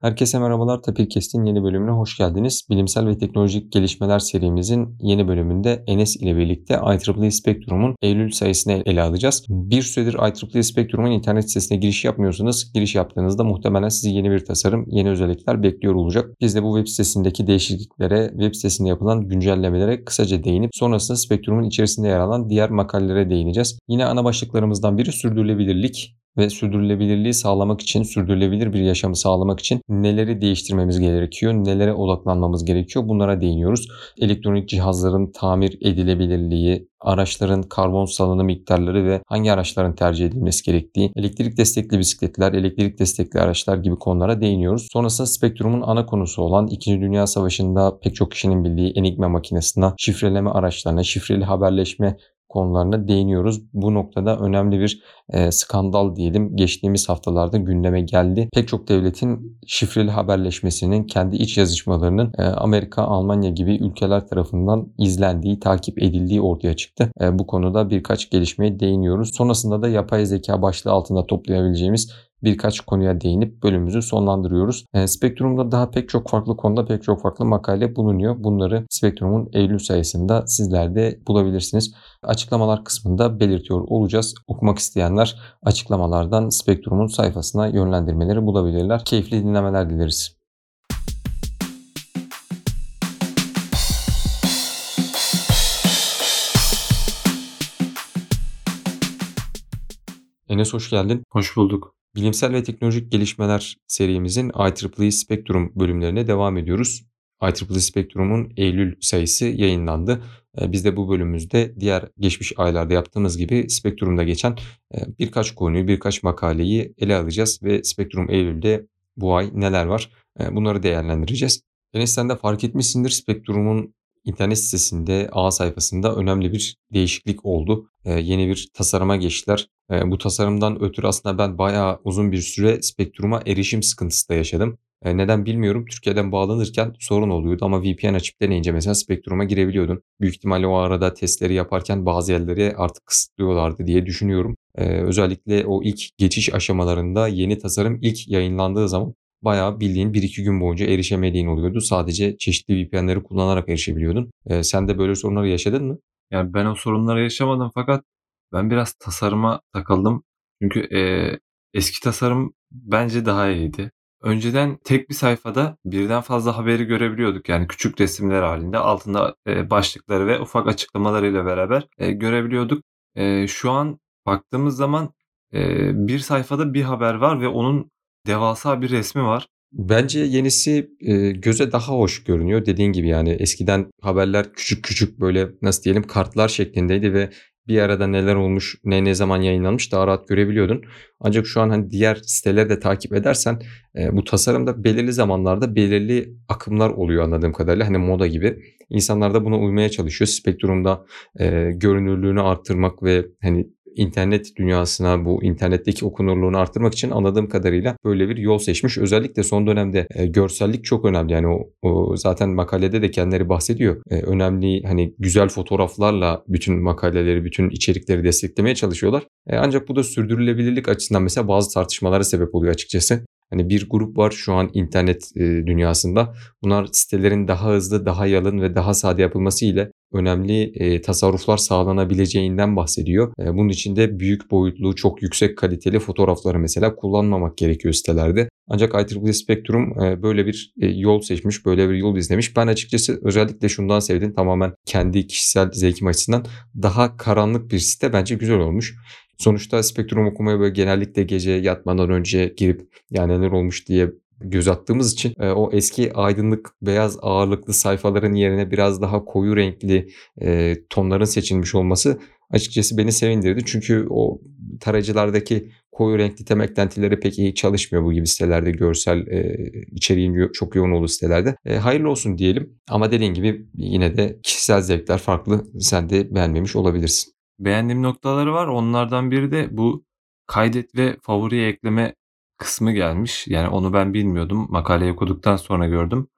Herkese merhabalar. Tapirkest'in yeni bölümüne hoş geldiniz. Bilimsel ve teknolojik gelişmeler serimizin yeni bölümünde Enes ile birlikte IEEE Spectrum'un Eylül sayısını ele alacağız. Bir süredir IEEE Spectrum'un internet sitesine giriş yapmıyorsanız giriş yaptığınızda muhtemelen sizi yeni bir tasarım, yeni özellikler bekliyor olacak. Biz de bu web sitesindeki değişikliklere, web sitesinde yapılan güncellemelere kısaca değinip sonrasında Spectrum'un içerisinde yer alan diğer makalelere değineceğiz. Yine ana başlıklarımızdan biri sürdürülebilirlik ve sürdürülebilirliği sağlamak için, sürdürülebilir bir yaşamı sağlamak için neleri değiştirmemiz gerekiyor, nelere odaklanmamız gerekiyor bunlara değiniyoruz. Elektronik cihazların tamir edilebilirliği, araçların karbon salınım miktarları ve hangi araçların tercih edilmesi gerektiği, elektrik destekli bisikletler, elektrik destekli araçlar gibi konulara değiniyoruz. Sonrasında Spektrum'un ana konusu olan 2. Dünya Savaşı'nda pek çok kişinin bildiği Enigma makinesine, şifreleme araçlarına, şifreli haberleşme konularına değiniyoruz. Bu noktada önemli bir e, skandal diyelim geçtiğimiz haftalarda gündeme geldi. Pek çok devletin şifreli haberleşmesinin kendi iç yazışmalarının e, Amerika, Almanya gibi ülkeler tarafından izlendiği, takip edildiği ortaya çıktı. E, bu konuda birkaç gelişmeye değiniyoruz. Sonrasında da yapay zeka başlığı altında toplayabileceğimiz birkaç konuya değinip bölümümüzü sonlandırıyoruz. E, Spektrum'da daha pek çok farklı konuda pek çok farklı makale bulunuyor. Bunları Spektrum'un Eylül sayısında sizler de bulabilirsiniz. Açıklamalar kısmında belirtiyor olacağız. Okumak isteyenler açıklamalardan Spektrum'un sayfasına yönlendirmeleri bulabilirler. Keyifli dinlemeler dileriz. Enes hoş geldin. Hoş bulduk. Bilimsel ve teknolojik gelişmeler serimizin IEEE Spectrum bölümlerine devam ediyoruz. IEEE Spectrum'un Eylül sayısı yayınlandı. Ee, biz de bu bölümümüzde diğer geçmiş aylarda yaptığımız gibi Spectrum'da geçen e, birkaç konuyu, birkaç makaleyi ele alacağız ve Spectrum Eylül'de bu ay neler var e, bunları değerlendireceğiz. Enes sen de fark etmişsindir Spectrum'un internet sitesinde, A sayfasında önemli bir değişiklik oldu. Ee, yeni bir tasarıma geçtiler. Ee, bu tasarımdan ötürü aslında ben bayağı uzun bir süre Spectrum'a erişim sıkıntısı da yaşadım. Ee, neden bilmiyorum. Türkiye'den bağlanırken sorun oluyordu ama VPN açıp deneyince mesela Spectrum'a girebiliyordun. Büyük ihtimalle o arada testleri yaparken bazı yerleri artık kısıtlıyorlardı diye düşünüyorum. Ee, özellikle o ilk geçiş aşamalarında yeni tasarım ilk yayınlandığı zaman bayağı bildiğin 1-2 gün boyunca erişemediğin oluyordu. Sadece çeşitli VPN'leri kullanarak erişebiliyordun. Ee, sen de böyle sorunları yaşadın mı? Yani ben o sorunları yaşamadım fakat ben biraz tasarıma takıldım. Çünkü e, eski tasarım bence daha iyiydi. Önceden tek bir sayfada birden fazla haberi görebiliyorduk. Yani küçük resimler halinde altında e, başlıkları ve ufak açıklamalarıyla beraber e, görebiliyorduk. E, şu an baktığımız zaman e, bir sayfada bir haber var ve onun devasa bir resmi var. Bence yenisi e, göze daha hoş görünüyor. Dediğin gibi yani eskiden haberler küçük küçük böyle nasıl diyelim kartlar şeklindeydi ve bir arada neler olmuş, ne ne zaman yayınlanmış daha rahat görebiliyordun. Ancak şu an hani diğer siteleri de takip edersen e, bu tasarımda belirli zamanlarda belirli akımlar oluyor anladığım kadarıyla. Hani moda gibi. İnsanlar da buna uymaya çalışıyor. Spektrumda e, görünürlüğünü arttırmak ve hani internet dünyasına bu internetteki okunurluğunu arttırmak için anladığım kadarıyla böyle bir yol seçmiş. Özellikle son dönemde e, görsellik çok önemli. Yani o, o zaten makalede de kendileri bahsediyor. E, önemli hani güzel fotoğraflarla bütün makaleleri, bütün içerikleri desteklemeye çalışıyorlar. E, ancak bu da sürdürülebilirlik açısından mesela bazı tartışmalara sebep oluyor açıkçası. Hani bir grup var şu an internet e, dünyasında. Bunlar sitelerin daha hızlı, daha yalın ve daha sade yapılması ile önemli e, tasarruflar sağlanabileceğinden bahsediyor. E, bunun için de büyük boyutlu, çok yüksek kaliteli fotoğrafları mesela kullanmamak gerekiyor sitelerde. Ancak IEEE Spectrum böyle bir yol seçmiş, böyle bir yol izlemiş. Ben açıkçası özellikle şundan sevdim. Tamamen kendi kişisel zevkim açısından daha karanlık bir site bence güzel olmuş. Sonuçta spektrum okumaya böyle genellikle gece yatmadan önce girip yani neler olmuş diye göz attığımız için e, o eski aydınlık beyaz ağırlıklı sayfaların yerine biraz daha koyu renkli e, tonların seçilmiş olması açıkçası beni sevindirdi. Çünkü o tarayıcılardaki koyu renkli tem eklentileri pek iyi çalışmıyor bu gibi sitelerde görsel e, içeriğin çok yoğun olduğu sitelerde. E, hayırlı olsun diyelim ama dediğin gibi yine de kişisel zevkler farklı. Sen de beğenmemiş olabilirsin beğendiğim noktaları var. Onlardan biri de bu kaydet ve favoriye ekleme kısmı gelmiş. Yani onu ben bilmiyordum. Makaleyi okuduktan sonra gördüm.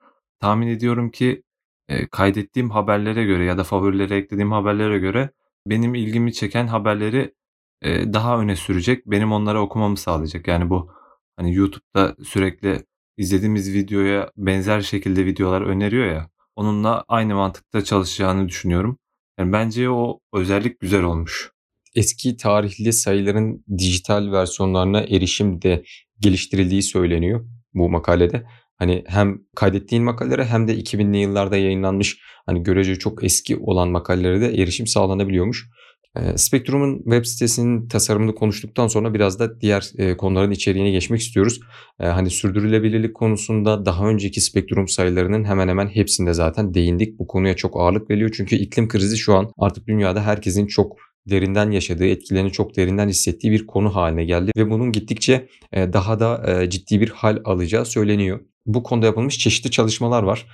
Tahmin ediyorum ki e, kaydettiğim haberlere göre ya da favorilere eklediğim haberlere göre benim ilgimi çeken haberleri e, daha öne sürecek. Benim onları okumamı sağlayacak. Yani bu hani YouTube'da sürekli izlediğimiz videoya benzer şekilde videolar öneriyor ya, onunla aynı mantıkta çalışacağını düşünüyorum. Yani bence o özellik güzel olmuş. Eski tarihli sayıların dijital versiyonlarına erişim de geliştirildiği söyleniyor bu makalede. Hani hem kaydettiğin makalelere hem de 2000'li yıllarda yayınlanmış hani görece çok eski olan makalelere de erişim sağlanabiliyormuş. E, Spectrum'un web sitesinin tasarımını konuştuktan sonra biraz da diğer e, konuların içeriğine geçmek istiyoruz. E, hani sürdürülebilirlik konusunda daha önceki Spectrum sayılarının hemen hemen hepsinde zaten değindik. Bu konuya çok ağırlık veriyor çünkü iklim krizi şu an artık dünyada herkesin çok derinden yaşadığı, etkilerini çok derinden hissettiği bir konu haline geldi ve bunun gittikçe daha da ciddi bir hal alacağı söyleniyor. Bu konuda yapılmış çeşitli çalışmalar var.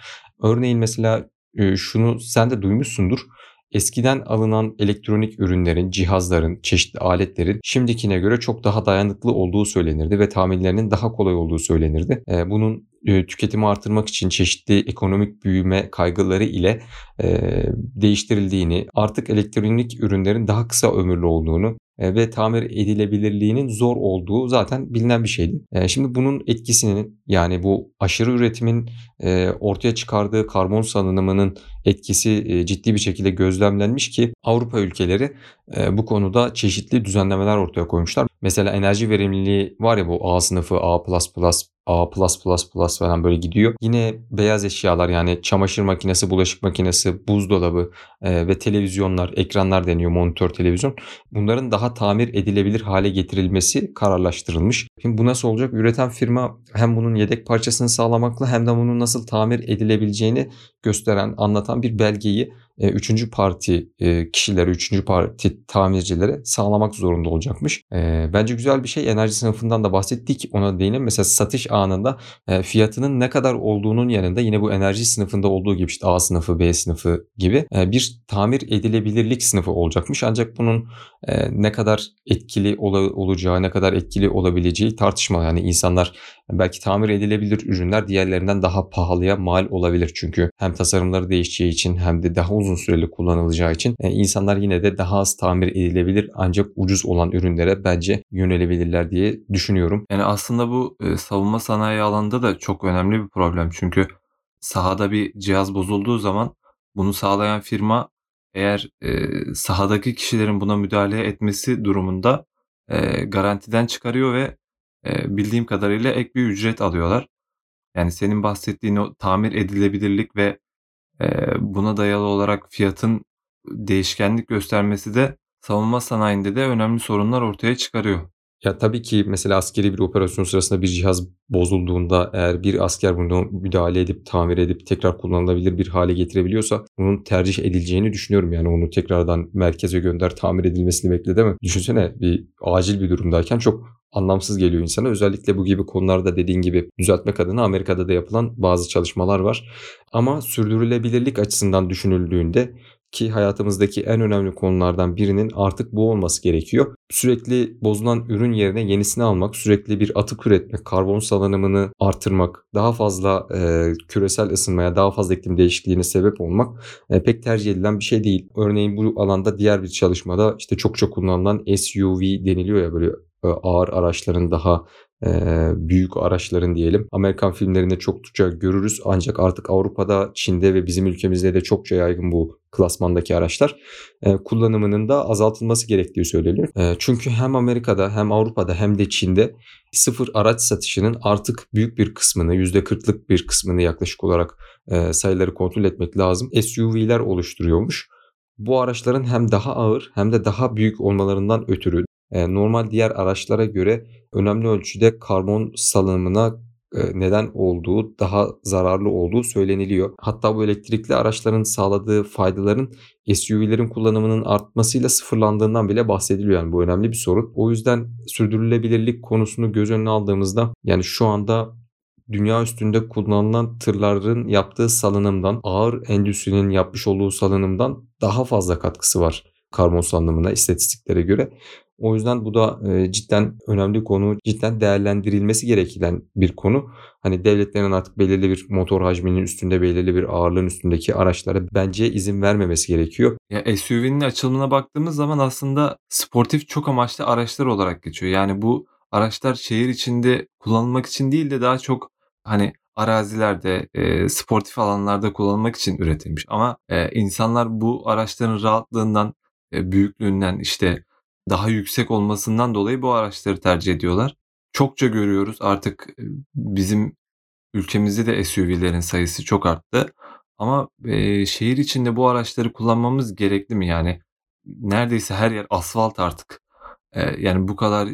Örneğin mesela şunu sen de duymuşsundur. Eskiden alınan elektronik ürünlerin, cihazların, çeşitli aletlerin şimdikine göre çok daha dayanıklı olduğu söylenirdi ve tamirlerinin daha kolay olduğu söylenirdi. Bunun tüketimi artırmak için çeşitli ekonomik büyüme kaygıları ile değiştirildiğini, artık elektronik ürünlerin daha kısa ömürlü olduğunu e, ve tamir edilebilirliğinin zor olduğu zaten bilinen bir şeydi. E, şimdi bunun etkisinin yani bu aşırı üretimin e, ortaya çıkardığı karbon salınımının etkisi ciddi bir şekilde gözlemlenmiş ki Avrupa ülkeleri bu konuda çeşitli düzenlemeler ortaya koymuşlar. Mesela enerji verimliliği var ya bu A sınıfı, A++, A+++ falan böyle gidiyor. Yine beyaz eşyalar yani çamaşır makinesi, bulaşık makinesi, buzdolabı e, ve televizyonlar, ekranlar deniyor monitör televizyon. Bunların daha tamir edilebilir hale getirilmesi kararlaştırılmış. Şimdi bu nasıl olacak? Üreten firma hem bunun yedek parçasını sağlamakla hem de bunun nasıl tamir edilebileceğini gösteren, anlatan bir belgeyi e, üçüncü parti e, kişilere, üçüncü parti tamircilere sağlamak zorunda olacakmış. E, bence güzel bir şey. Enerji sınıfından da bahsettik. Ona değinelim. Mesela satış anında fiyatının ne kadar olduğunun yanında yine bu enerji sınıfında olduğu gibi işte A sınıfı, B sınıfı gibi bir tamir edilebilirlik sınıfı olacakmış. Ancak bunun ne kadar etkili olacağı, ne kadar etkili olabileceği tartışmalı. Yani insanlar belki tamir edilebilir ürünler diğerlerinden daha pahalıya mal olabilir. Çünkü hem tasarımları değişeceği için hem de daha uzun süreli kullanılacağı için e, insanlar yine de daha az tamir edilebilir ancak ucuz olan ürünlere bence yönelebilirler diye düşünüyorum. Yani aslında bu e, savunma sanayi alanında da çok önemli bir problem. Çünkü sahada bir cihaz bozulduğu zaman bunu sağlayan firma eğer e, sahadaki kişilerin buna müdahale etmesi durumunda e, garantiden çıkarıyor ve bildiğim kadarıyla ek bir ücret alıyorlar. Yani senin bahsettiğin o tamir edilebilirlik ve buna dayalı olarak fiyatın değişkenlik göstermesi de savunma sanayinde de önemli sorunlar ortaya çıkarıyor. Ya tabii ki mesela askeri bir operasyon sırasında bir cihaz bozulduğunda eğer bir asker bunu müdahale edip tamir edip tekrar kullanılabilir bir hale getirebiliyorsa bunun tercih edileceğini düşünüyorum. Yani onu tekrardan merkeze gönder tamir edilmesini bekle mi? Düşünsene bir acil bir durumdayken çok anlamsız geliyor insana. Özellikle bu gibi konularda dediğin gibi düzeltmek adına Amerika'da da yapılan bazı çalışmalar var. Ama sürdürülebilirlik açısından düşünüldüğünde ki hayatımızdaki en önemli konulardan birinin artık bu olması gerekiyor. Sürekli bozulan ürün yerine yenisini almak, sürekli bir atık üretmek, karbon salınımını artırmak, daha fazla e, küresel ısınmaya, daha fazla iklim değişikliğine sebep olmak e, pek tercih edilen bir şey değil. Örneğin bu alanda diğer bir çalışmada işte çok çok kullanılan SUV deniliyor ya böyle ağır araçların daha büyük araçların diyelim. Amerikan filmlerinde çokça görürüz ancak artık Avrupa'da, Çin'de ve bizim ülkemizde de çokça yaygın bu klasmandaki araçlar kullanımının da azaltılması gerektiği söyleniyor. Çünkü hem Amerika'da hem Avrupa'da hem de Çin'de sıfır araç satışının artık büyük bir kısmını %40'lık bir kısmını yaklaşık olarak sayıları kontrol etmek lazım. SUV'ler oluşturuyormuş. Bu araçların hem daha ağır hem de daha büyük olmalarından ötürü normal diğer araçlara göre önemli ölçüde karbon salınımına neden olduğu, daha zararlı olduğu söyleniliyor. Hatta bu elektrikli araçların sağladığı faydaların SUV'lerin kullanımının artmasıyla sıfırlandığından bile bahsediliyor. Yani bu önemli bir sorun. O yüzden sürdürülebilirlik konusunu göz önüne aldığımızda yani şu anda dünya üstünde kullanılan tırların yaptığı salınımdan, ağır endüstrinin yapmış olduğu salınımdan daha fazla katkısı var karbon salınımına istatistiklere göre. O yüzden bu da e, cidden önemli konu, cidden değerlendirilmesi gereken bir konu. Hani devletlerin artık belirli bir motor hacminin üstünde, belirli bir ağırlığın üstündeki araçlara bence izin vermemesi gerekiyor. Ya SUV'nin açılımına baktığımız zaman aslında sportif çok amaçlı araçlar olarak geçiyor. Yani bu araçlar şehir içinde kullanılmak için değil de daha çok hani arazilerde, eee, sportif alanlarda kullanılmak için üretilmiş ama, eee, insanlar bu araçların rahatlığından, eee, büyüklüğünden, işte, daha yüksek olmasından dolayı bu araçları tercih ediyorlar. Çokça görüyoruz artık, eee, bizim ülkemizde de SUV'lerin sayısı çok arttı ama, eee, şehir içinde bu araçları kullanmamız gerekli mi? Yani neredeyse her yer asfalt artık. Eee, yani bu kadar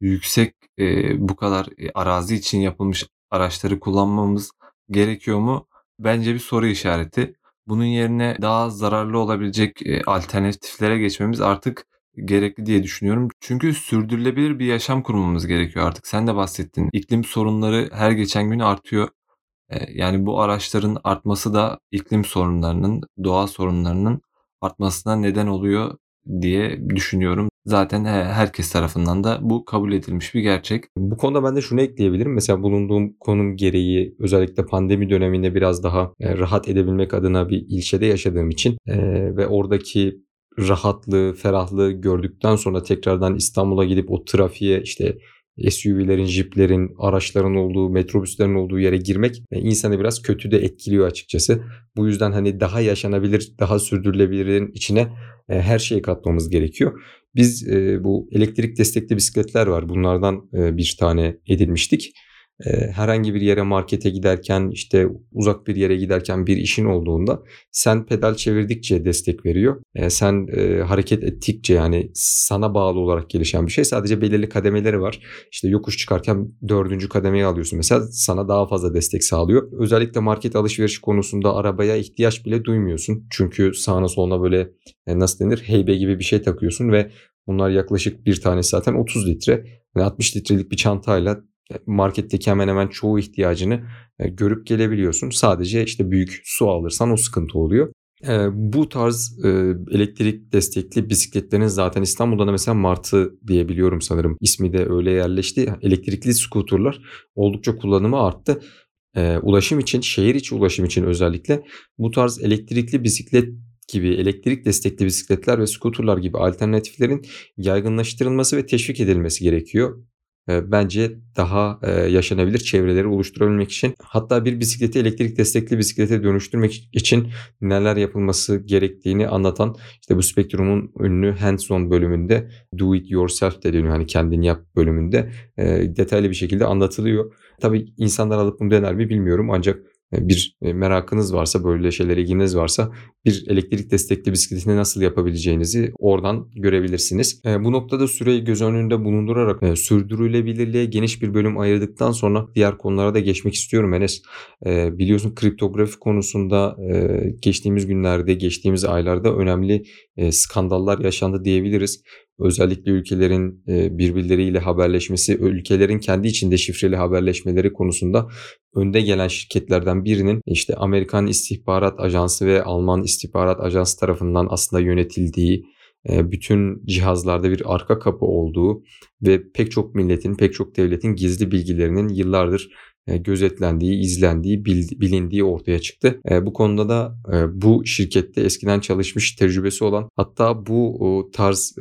yüksek, eee, bu kadar, eee, arazi için yapılmış araçları kullanmamız gerekiyor mu? Bence bir soru işareti. Bunun yerine daha zararlı olabilecek, eee, alternatiflere geçmemiz artık gerekli diye düşünüyorum. Çünkü sürdürülebilir bir yaşam kurmamız gerekiyor artık. Sen de bahsettin. İklim sorunları her geçen gün artıyor. Eee, yani bu araçların artması da iklim sorunlarının, doğa sorunlarının artmasına neden oluyor diye düşünüyorum. Zaten he herkes tarafından da bu kabul edilmiş bir gerçek. Bu konuda ben de şunu ekleyebilirim. Mesela bulunduğum konum gereği özellikle pandemi döneminde biraz daha, eee, rahat edebilmek adına bir ilçede yaşadığım için, eee, ve oradaki rahatlığı, ferahlığı gördükten sonra tekrardan İstanbul'a gidip o trafiğe, işte, SUV'lerin, jiplerin, araçların olduğu, metrobüslerin olduğu yere girmek, eee, insanı biraz kötü de etkiliyor açıkçası. Bu yüzden, hani, daha yaşanabilir, daha sürdürülebilirin içine, eee, her şeyi katmamız gerekiyor. Biz, eee, bu elektrik destekli bisikletler var. Bunlardan, 1 tane edinmiştik. Herhangi bir yere markete giderken, işte, uzak bir yere giderken bir işin olduğunda sen pedal çevirdikçe destek veriyor. Sen, hareket ettikçe, yani, sana bağlı olarak gelişen bir şey. Sadece belirli kademeleri var. İşte, yokuş çıkarken 4'üncü kademeyi alıyorsun mesela, sana daha fazla destek sağlıyor. Özellikle market alışverişi konusunda arabaya ihtiyaç bile duymuyorsun. Çünkü sağına soluna böyle, eee, nasıl denir, heybe gibi bir şey takıyorsun ve bunlar yaklaşık bir tanesi zaten 30 litre ve 60 litrelik bir çantayla, marketteki hemen hemen çoğu ihtiyacını, eee, görüp gelebiliyorsun. Sadece, işte, büyük su alırsan o sıkıntı oluyor. Eee, bu tarz, elektrik destekli bisikletlerin zaten İstanbul'da da mesela Martı diye biliyorum sanırım. İsmi de öyle yerleşti. Elektrikli scooter'lar oldukça kullanımı arttı. Ulaşım için, şehir içi ulaşım için özellikle bu tarz elektrikli bisiklet gibi, elektrik destekli bisikletler ve scooter'lar gibi alternatiflerin yaygınlaştırılması ve teşvik edilmesi gerekiyor. Eee, bence daha, eee, yaşanabilir çevreleri oluşturabilmek için. Hatta bir bisikleti elektrik destekli bisiklete dönüştürmek için neler yapılması gerektiğini anlatan, işte, bu Spektrum'un ünlü Hands On bölümünde Do It Yourself de deniyor, hani, kendin yap bölümünde, eee, detaylı bir şekilde anlatılıyor. Tabii insanlar alıp bunu dener mi bilmiyorum ancak, bir, eee, merakınız varsa, böyle şeylere ilginiz varsa bir elektrik destekli bisikleti nasıl yapabileceğinizi oradan görebilirsiniz. Eee, bu noktada süreyi göz önünde bulundurarak, sürdürülebilirliğe geniş bir bölüm ayırdıktan sonra diğer konulara da geçmek istiyorum Enes. Biliyorsun kriptografi konusunda, geçtiğimiz günlerde, geçtiğimiz aylarda önemli, skandallar yaşandı diyebiliriz. Özellikle ülkelerin, eee, birbirleriyle haberleşmesi, ülkelerin kendi içinde şifreli haberleşmeleri konusunda önde gelen şirketlerden birinin, işte, Amerikan İstihbarat Ajansı ve Alman İstihbarat Ajansı tarafından aslında yönetildiği, eee, bütün cihazlarda bir arka kapı olduğu ve pek çok milletin, pek çok devletin gizli bilgilerinin yıllardır, gözetlendiği, izlendiği, bilindiği ortaya çıktı. Eee, bu konuda da, eee, bu şirkette eskiden çalışmış, tecrübesi olan hatta bu, tarz,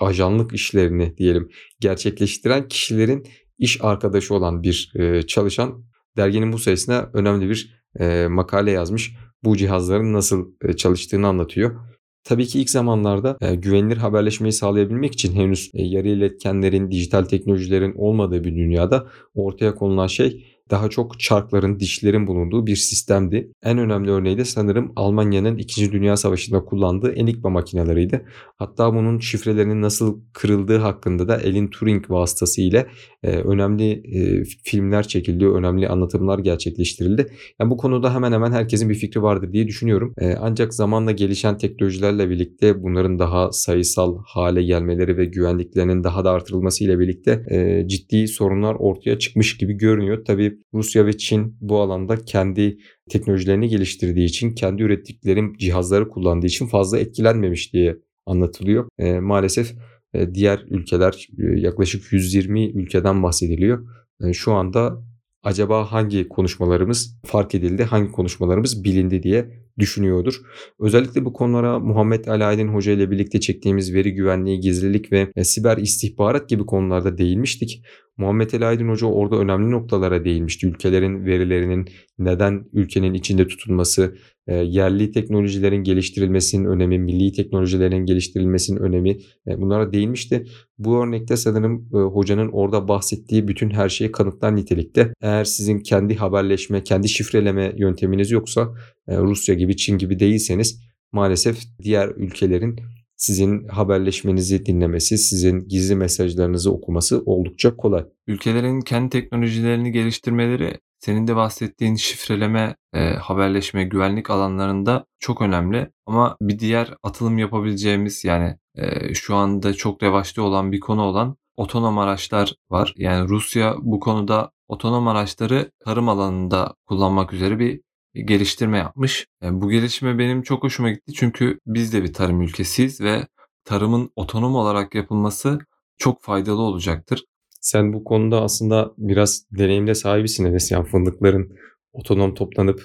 ajanlık işlerini diyelim gerçekleştiren kişilerin iş arkadaşı olan bir, çalışan derginin bu sayısına önemli bir, makale yazmış. Bu cihazların nasıl, çalıştığını anlatıyor. Tabii ki ilk zamanlarda, güvenilir haberleşmeyi sağlayabilmek için henüz, yarı iletkenlerin, dijital teknolojilerin olmadığı bir dünyada ortaya konulan şey daha çok çarkların, dişlerin bulunduğu bir sistemdi. En önemli örneği de sanırım Almanya'nın 2. Dünya Savaşı'nda kullandığı Enigma makineleriydi. Hatta bunun şifrelerinin nasıl kırıldığı hakkında da Alan Turing vasıtasıyla, eee, önemli, eee, filmler çekildi, önemli anlatımlar gerçekleştirildi. Ya, bu konuda hemen hemen herkesin bir fikri vardır diye düşünüyorum. Eee, ancak zamanla gelişen teknolojilerle birlikte bunların daha sayısal hâle gelmeleri ve güvenliklerinin daha da artırılmasıyla birlikte, eee, ciddi sorunlar ortaya çıkmış gibi görünüyor. Tabii Rusya ve Çin bu alanda kendi teknolojilerini geliştirdiği için, kendi ürettikleri cihazları kullandığı için fazla etkilenmemiş diye anlatılıyor. Eee, maalesef, eee, diğer ülkeler, eee, yaklaşık 120 ülkeden bahsediliyor. Eee, şu anda acaba hangi konuşmalarımız fark edildi, hangi konuşmalarımız bilindi diye düşünüyordur. Özellikle bu konulara Muhammed Ali Aydın Hoca ile birlikte çektiğimiz veri güvenliği, gizlilik ve e, siber istihbarat gibi konularda değinmiştik. Muhammed Ali Aydın Hoca orada önemli noktalara değinmişti. Ülkelerin verilerinin neden ülkenin içinde tutulması, yerli teknolojilerin geliştirilmesinin önemi, milli teknolojilerin geliştirilmesinin önemi e, bunlara değinmişti. Bu örnekte sanırım e, hocanın orada bahsettiği bütün her şeyi kanıtlar nitelikte. Eğer sizin kendi haberleşme, kendi şifreleme yönteminiz yoksa Rusya gibi, Çin gibi değilseniz maalesef diğer ülkelerin sizin haberleşmenizi dinlemesi, sizin gizli mesajlarınızı okuması oldukça kolay. Ülkelerin kendi teknolojilerini geliştirmeleri senin de bahsettiğin şifreleme, e, haberleşme, güvenlik alanlarında çok önemli. Ama bir diğer atılım yapabileceğimiz yani e, şu anda çok revaçta olan bir konu olan otonom araçlar var. Yani Rusya bu konuda otonom araçları tarım alanında kullanmak üzere bir geliştirme yapmış. Yani bu gelişme benim çok hoşuma gitti çünkü biz de bir tarım ülkesiyiz ve tarımın otonom olarak yapılması çok faydalı olacaktır. Sen bu konuda aslında biraz deneyimde sahibisin Enes. Yani fındıkların otonom toplanıp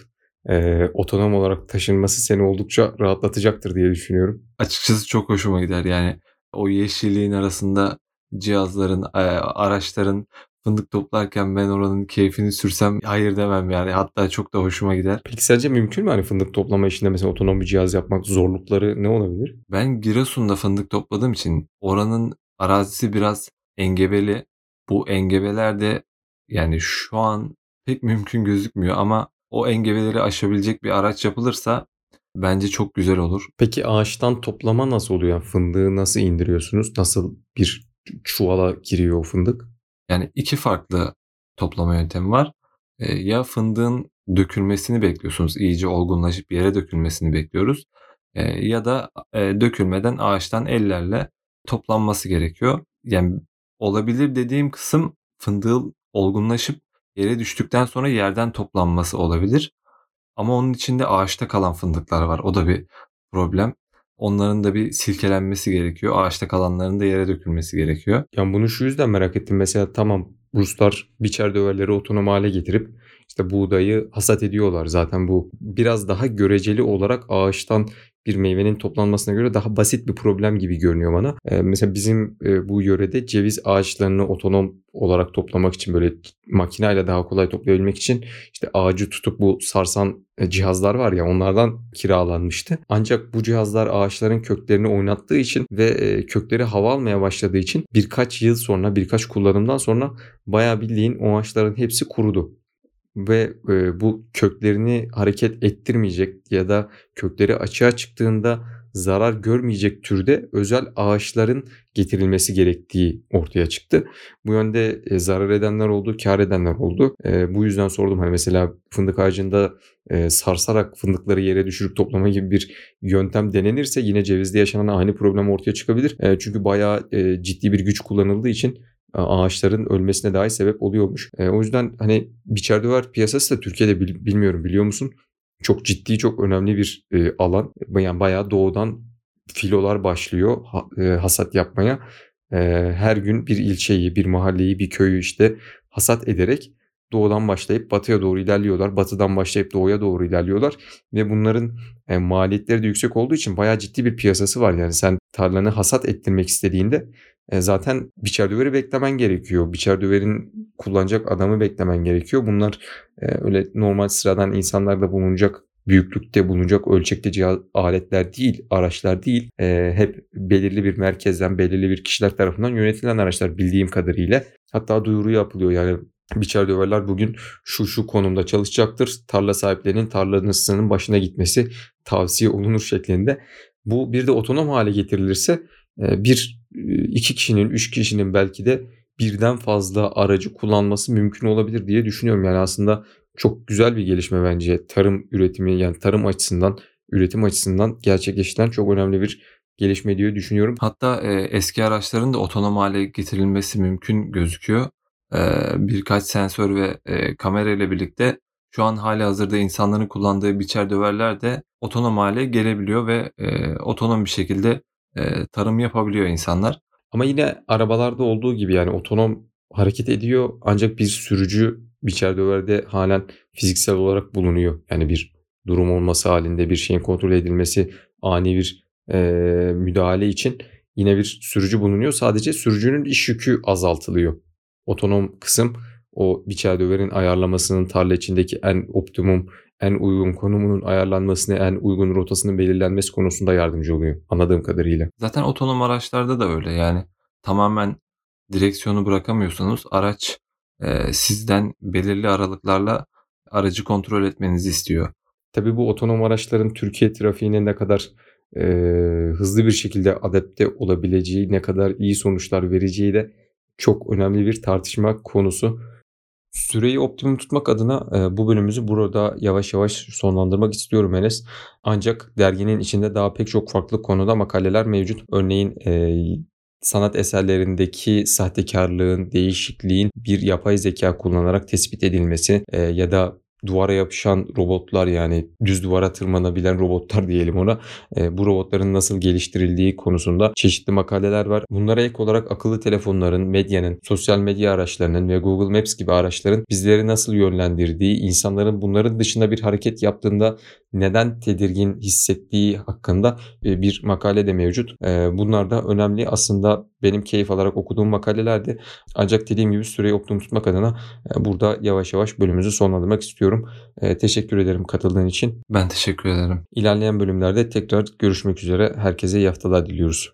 e, otonom olarak taşınması seni oldukça rahatlatacaktır diye düşünüyorum. Açıkçası çok hoşuma gider. Yani o yeşilliğin arasında cihazların, e, araçların fındık toplarken ben oranın keyfini sürsem hayır demem yani. Hatta çok da hoşuma gider. Peki sence mümkün mü hani fındık toplama işinde mesela otonom bir cihaz yapmak zorlukları ne olabilir? Ben Giresun'da fındık topladığım için oranın arazisi biraz engebeli. Bu engebeler de yani şu an pek mümkün gözükmüyor ama o engebeleri aşabilecek bir araç yapılırsa bence çok güzel olur. Peki ağaçtan toplama nasıl oluyor? Yani fındığı nasıl indiriyorsunuz? Nasıl bir çuvala giriyor o fındık? Yani iki farklı toplama yöntemi var. Ee, ya fındığın dökülmesini bekliyorsunuz. iyice olgunlaşıp yere dökülmesini bekliyoruz. Ee, ya da e, dökülmeden ağaçtan ellerle toplanması gerekiyor. Yani olabilir dediğim kısım fındığın olgunlaşıp yere düştükten sonra yerden toplanması olabilir. Ama onun içinde ağaçta kalan fındıklar var. O da bir problem. Onların da bir silkelenmesi gerekiyor. Ağaçta kalanların da yere dökülmesi gerekiyor. Yani bunu şu yüzden merak ettim. Mesela tamam Ruslar biçer döverleri otonom hale getirip işte buğdayı hasat ediyorlar. Zaten bu biraz daha göreceli olarak ağaçtan bir meyvenin toplanmasına göre daha basit bir problem gibi görünüyor bana. Ee, mesela bizim e, bu yörede ceviz ağaçlarını otonom olarak toplamak için böyle makineyle daha kolay toplayabilmek için işte ağacı tutup bu sarsan e, cihazlar var ya onlardan kiralanmıştı. Ancak bu cihazlar ağaçların köklerini oynattığı için ve e, kökleri hava almaya başladığı için birkaç yıl sonra birkaç kullanımdan sonra bayağı bildiğin o ağaçların hepsi kurudu ve e, bu köklerini hareket ettirmeyecek ya da kökleri açığa çıktığında zarar görmeyecek türde özel ağaçların getirilmesi gerektiği ortaya çıktı. Bu yönde e, zarar edenler oldu, kar edenler oldu. E, bu yüzden sordum hani mesela fındık ağacında e, sarsarak fındıkları yere düşürüp toplama gibi bir yöntem denenirse yine cevizde yaşanan aynı problem ortaya çıkabilir. E, çünkü bayağı e, ciddi bir güç kullanıldığı için ağaçların ölmesine dahi sebep oluyormuş. E, o yüzden hani biçer döver piyasası da Türkiye'de bil, bilmiyorum biliyor musun? Çok ciddi çok önemli bir e, alan. Yani bayağı doğudan filolar başlıyor ha, e, hasat yapmaya. E, her gün bir ilçeyi, bir mahalleyi, bir köyü işte hasat ederek doğudan başlayıp batıya doğru ilerliyorlar. Batıdan başlayıp doğuya doğru ilerliyorlar. Ve bunların e, maliyetleri de yüksek olduğu için bayağı ciddi bir piyasası var. Yani sen tarlanı hasat ettirmek istediğinde e, zaten biçer döveri beklemen gerekiyor. Biçer döverin kullanacak adamı beklemen gerekiyor. Bunlar e, öyle normal sıradan insanlarda bulunacak büyüklükte bulunacak ölçekte cihaz, aletler değil, araçlar değil. E, hep belirli bir merkezden, belirli bir kişiler tarafından yönetilen araçlar bildiğim kadarıyla. Hatta duyuru yapılıyor yani biçer döverler bugün şu şu konumda çalışacaktır. Tarla sahiplerinin tarlasının başına gitmesi tavsiye olunur şeklinde. Bu bir de otonom hale getirilirse bir iki kişinin, üç kişinin belki de birden fazla aracı kullanması mümkün olabilir diye düşünüyorum. Yani aslında çok güzel bir gelişme bence tarım üretimi yani tarım açısından, üretim açısından gerçekleştiren çok önemli bir gelişme diye düşünüyorum. Hatta e, eski araçların da otonom hale getirilmesi mümkün gözüküyor. E, birkaç sensör ve e, kamera ile birlikte şu an hali hazırda insanların kullandığı biçer döverler de otonom hale gelebiliyor ve e, otonom bir şekilde e, tarım yapabiliyor insanlar. Ama yine arabalarda olduğu gibi yani otonom hareket ediyor ancak bir sürücü biçer döverde halen fiziksel olarak bulunuyor. Yani bir durum olması halinde bir şeyin kontrol edilmesi, ani bir e, müdahale için yine bir sürücü bulunuyor. Sadece sürücünün iş yükü azaltılıyor. Otonom kısım o biçer döverin ayarlamasının tarla içindeki en optimum, en uygun konumunun ayarlanmasına, en uygun rotasının belirlenmesi konusunda yardımcı oluyor anladığım kadarıyla. Zaten otonom araçlarda da öyle yani tamamen direksiyonu bırakamıyorsanız araç e, sizden belirli aralıklarla aracı kontrol etmenizi istiyor. Tabii bu otonom araçların Türkiye trafiğine ne kadar e, hızlı bir şekilde adapte olabileceği, ne kadar iyi sonuçlar vereceği de çok önemli bir tartışma konusu. Süreyi optimum tutmak adına e, bu bölümümüzü burada yavaş yavaş sonlandırmak istiyorum Enes. Ancak derginin içinde daha pek çok farklı konuda makaleler mevcut. Örneğin e, sanat eserlerindeki sahtekarlığın, değişikliğin bir yapay zeka kullanarak tespit edilmesi e, ya da duvara yapışan robotlar yani düz duvara tırmanabilen robotlar diyelim ona. E, bu robotların nasıl geliştirildiği konusunda çeşitli makaleler var. Bunlara ek olarak akıllı telefonların, medyanın, sosyal medya araçlarının ve Google Maps gibi araçların bizleri nasıl yönlendirdiği, insanların bunların dışında bir hareket yaptığında neden tedirgin hissettiği hakkında e, bir makale de mevcut. E, bunlar da önemli. Aslında benim keyif alarak okuduğum makalelerdi. Ancak dediğim gibi süreyi optimum tutmak adına e, burada yavaş yavaş bölümümüzü sonlandırmak istiyorum. Teşekkür ederim katıldığın için. Ben teşekkür ederim. İlerleyen bölümlerde tekrar görüşmek üzere. Herkese iyi haftalar diliyoruz.